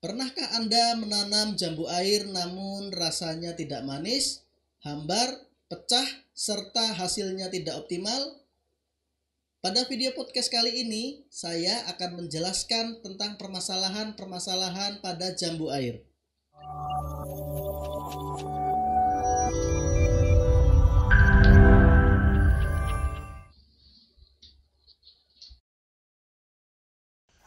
Pernahkah Anda menanam jambu air namun rasanya tidak manis, hambar, pecah, serta hasilnya tidak optimal? Pada video podcast kali ini, saya akan menjelaskan tentang permasalahan-permasalahan pada jambu air.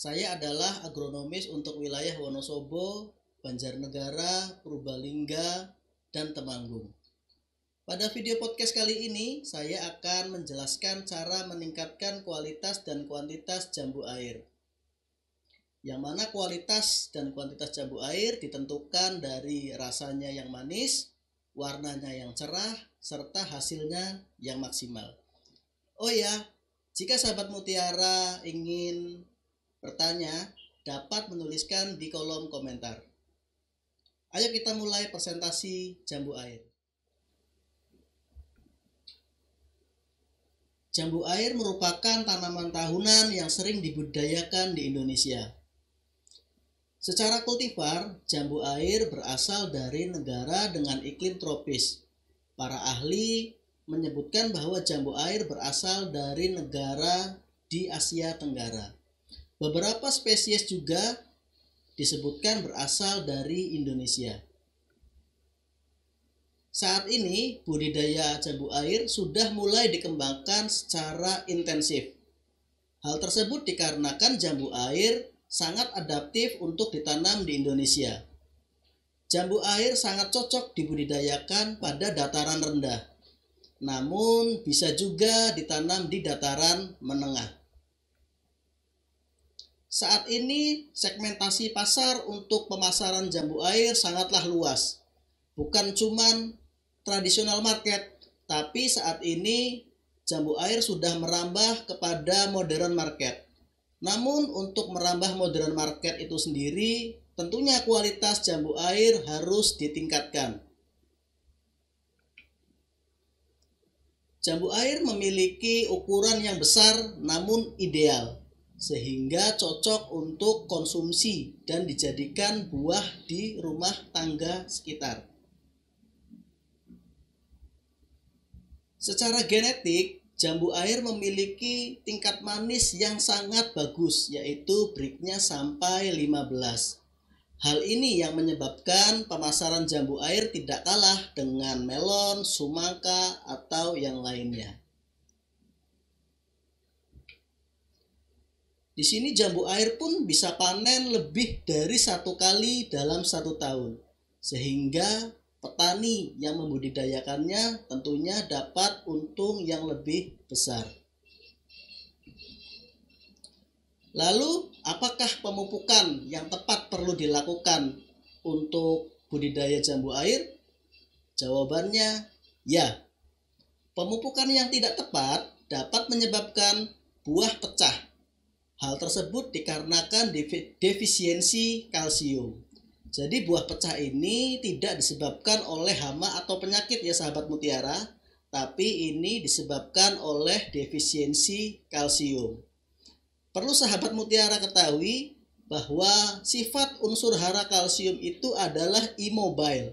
saya adalah agronomis untuk wilayah Wonosobo, Banjarnegara, Purbalingga, dan Temanggung. Pada video podcast kali ini, saya akan menjelaskan cara meningkatkan kualitas dan kuantitas jambu air. Yang mana kualitas dan kuantitas jambu air ditentukan dari rasanya yang manis, warnanya yang cerah, serta hasilnya yang maksimal. Oh ya, jika sahabat mutiara ingin bertanya dapat menuliskan di kolom komentar. Ayo kita mulai presentasi jambu air. Jambu air merupakan tanaman tahunan yang sering dibudidayakan di Indonesia. Secara kultivar, jambu air berasal dari negara dengan iklim tropis. Para ahli menyebutkan bahwa jambu air berasal dari negara di Asia Tenggara. Beberapa spesies juga disebutkan berasal dari Indonesia. Saat ini, budidaya jambu air sudah mulai dikembangkan secara intensif. Hal tersebut dikarenakan jambu air sangat adaptif untuk ditanam di Indonesia. Jambu air sangat cocok dibudidayakan pada dataran rendah, namun bisa juga ditanam di dataran menengah. Saat ini segmentasi pasar untuk pemasaran jambu air sangatlah luas. Bukan cuman tradisional market, tapi saat ini jambu air sudah merambah kepada modern market. Namun untuk merambah modern market itu sendiri, tentunya kualitas jambu air harus ditingkatkan. Jambu air memiliki ukuran yang besar namun ideal sehingga cocok untuk konsumsi dan dijadikan buah di rumah tangga sekitar. Secara genetik, jambu air memiliki tingkat manis yang sangat bagus yaitu breaknya sampai 15. Hal ini yang menyebabkan pemasaran jambu air tidak kalah dengan melon, sumangka, atau yang lainnya. Di sini jambu air pun bisa panen lebih dari satu kali dalam satu tahun. Sehingga petani yang membudidayakannya tentunya dapat untung yang lebih besar. Lalu, apakah pemupukan yang tepat perlu dilakukan untuk budidaya jambu air? Jawabannya ya. Pemupukan yang tidak tepat dapat menyebabkan buah pecah Hal tersebut dikarenakan defisiensi kalsium. Jadi buah pecah ini tidak disebabkan oleh hama atau penyakit ya sahabat mutiara, tapi ini disebabkan oleh defisiensi kalsium. Perlu sahabat mutiara ketahui bahwa sifat unsur hara kalsium itu adalah immobile.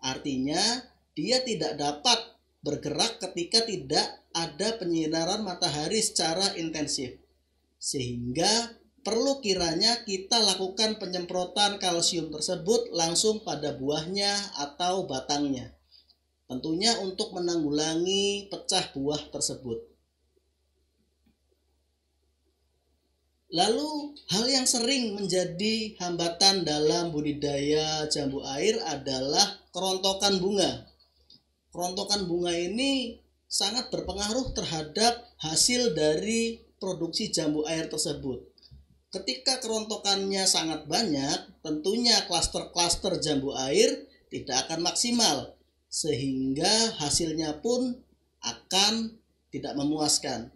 Artinya dia tidak dapat bergerak ketika tidak ada penyinaran matahari secara intensif sehingga perlu kiranya kita lakukan penyemprotan kalsium tersebut langsung pada buahnya atau batangnya. Tentunya untuk menanggulangi pecah buah tersebut. Lalu, hal yang sering menjadi hambatan dalam budidaya jambu air adalah kerontokan bunga. Kerontokan bunga ini sangat berpengaruh terhadap hasil dari produksi jambu air tersebut. Ketika kerontokannya sangat banyak, tentunya klaster-klaster jambu air tidak akan maksimal, sehingga hasilnya pun akan tidak memuaskan.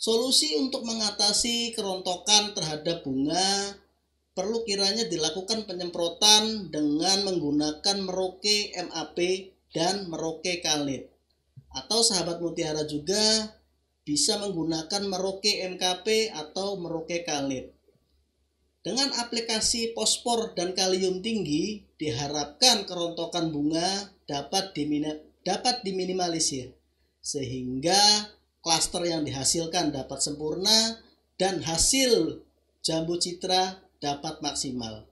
Solusi untuk mengatasi kerontokan terhadap bunga perlu kiranya dilakukan penyemprotan dengan menggunakan meroke MAP dan meroke kalnit. Atau sahabat mutiara juga bisa menggunakan Merauke MKP atau Merauke Kalnit. Dengan aplikasi fosfor dan kalium tinggi, diharapkan kerontokan bunga dapat, dapat diminimalisir, sehingga klaster yang dihasilkan dapat sempurna dan hasil jambu citra dapat maksimal.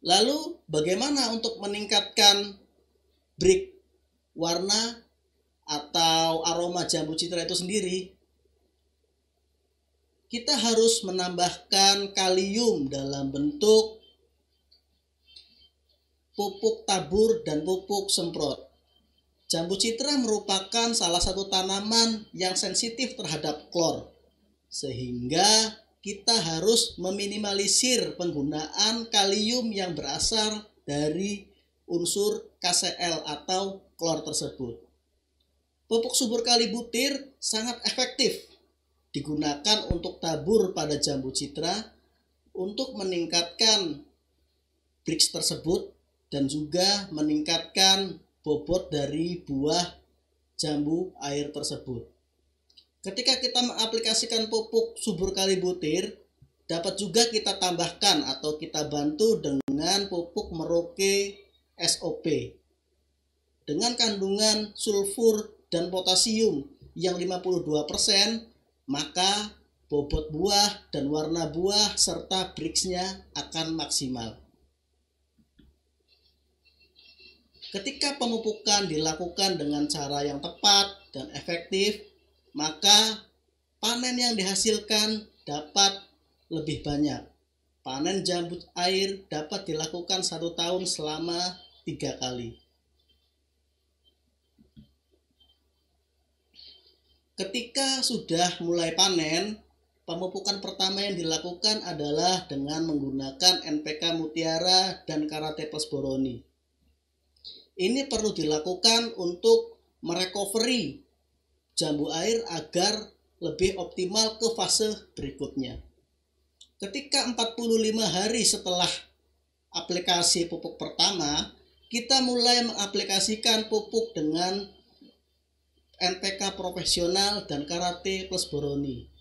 Lalu, bagaimana untuk meningkatkan break warna atau aroma jambu citra itu sendiri, kita harus menambahkan kalium dalam bentuk pupuk tabur dan pupuk semprot. Jambu citra merupakan salah satu tanaman yang sensitif terhadap klor, sehingga kita harus meminimalisir penggunaan kalium yang berasal dari unsur KCl atau klor tersebut. Pupuk subur kali butir sangat efektif digunakan untuk tabur pada jambu citra untuk meningkatkan brix tersebut dan juga meningkatkan bobot dari buah jambu air tersebut. Ketika kita mengaplikasikan pupuk subur kali butir, dapat juga kita tambahkan atau kita bantu dengan pupuk meroke SOP dengan kandungan sulfur dan potasium yang 52%, maka bobot buah dan warna buah serta briksnya akan maksimal. Ketika pemupukan dilakukan dengan cara yang tepat dan efektif, maka panen yang dihasilkan dapat lebih banyak. Panen jambu air dapat dilakukan satu tahun selama tiga kali. Ketika sudah mulai panen, pemupukan pertama yang dilakukan adalah dengan menggunakan NPK Mutiara dan Karate Plus Boroni. Ini perlu dilakukan untuk merecovery jambu air agar lebih optimal ke fase berikutnya. Ketika 45 hari setelah aplikasi pupuk pertama, kita mulai mengaplikasikan pupuk dengan NPK profesional dan karate plus boroni.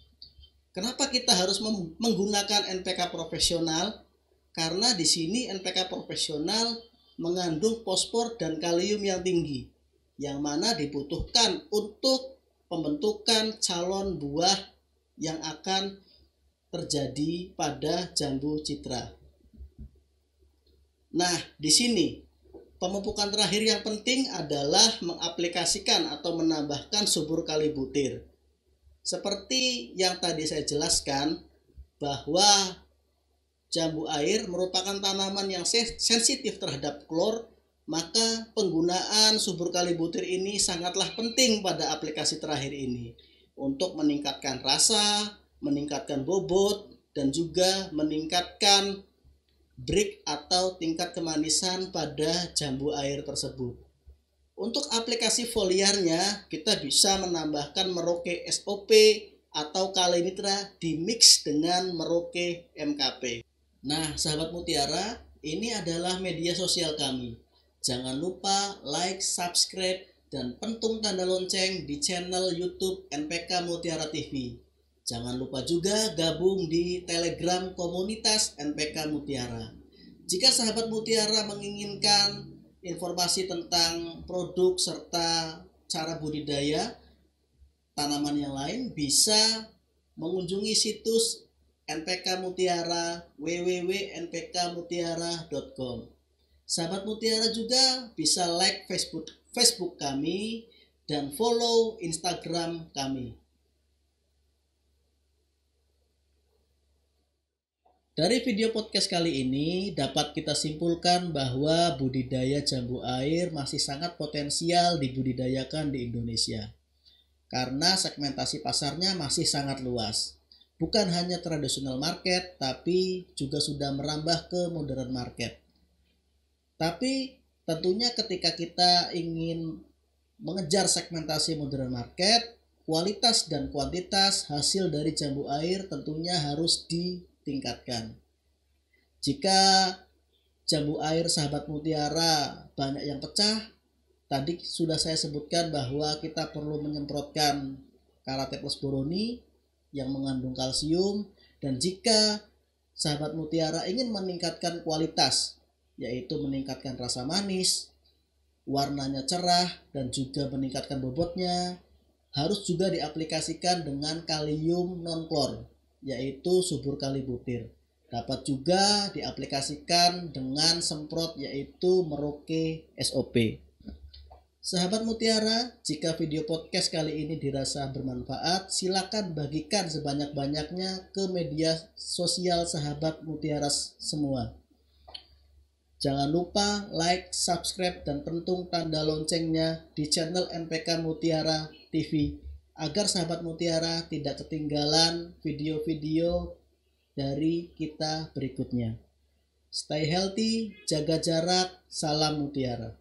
Kenapa kita harus menggunakan NPK profesional? Karena di sini NPK profesional mengandung fosfor dan kalium yang tinggi, yang mana dibutuhkan untuk pembentukan calon buah yang akan terjadi pada jambu citra. Nah, di sini Pemupukan terakhir yang penting adalah mengaplikasikan atau menambahkan subur kali butir. Seperti yang tadi saya jelaskan bahwa jambu air merupakan tanaman yang sensitif terhadap klor, maka penggunaan subur kali butir ini sangatlah penting pada aplikasi terakhir ini untuk meningkatkan rasa, meningkatkan bobot, dan juga meningkatkan break atau tingkat kemanisan pada jambu air tersebut. Untuk aplikasi foliarnya, kita bisa menambahkan Merauke SOP atau Kalenitra di mix dengan Merauke MKP. Nah, sahabat mutiara, ini adalah media sosial kami. Jangan lupa like, subscribe, dan pentung tanda lonceng di channel YouTube NPK Mutiara TV. Jangan lupa juga gabung di Telegram komunitas NPK Mutiara. Jika sahabat Mutiara menginginkan informasi tentang produk serta cara budidaya tanaman yang lain bisa mengunjungi situs NPK Mutiara www.npkmutiara.com. Sahabat Mutiara juga bisa like Facebook Facebook kami dan follow Instagram kami. Dari video podcast kali ini dapat kita simpulkan bahwa budidaya jambu air masih sangat potensial dibudidayakan di Indonesia. karena segmentasi pasarnya masih sangat luas. Bukan hanya tradisional market, tapi juga sudah merambah ke modern market. Tapi tentunya ketika kita ingin mengejar segmentasi modern market, kualitas dan kuantitas hasil dari jambu air tentunya harus ditingkatkan. Jika jambu air sahabat mutiara banyak yang pecah, tadi sudah saya sebutkan bahwa kita perlu menyemprotkan karate plus boroni yang mengandung kalsium dan jika sahabat mutiara ingin meningkatkan kualitas yaitu meningkatkan rasa manis, warnanya cerah dan juga meningkatkan bobotnya harus juga diaplikasikan dengan kalium non klor yaitu subur kali butir. Dapat juga diaplikasikan dengan semprot yaitu Merauke SOP. Sahabat Mutiara, jika video podcast kali ini dirasa bermanfaat, silakan bagikan sebanyak-banyaknya ke media sosial sahabat Mutiara semua. Jangan lupa like, subscribe, dan pentung tanda loncengnya di channel NPK Mutiara TV agar sahabat Mutiara tidak ketinggalan video-video dari kita berikutnya. Stay healthy, jaga jarak, salam Mutiara.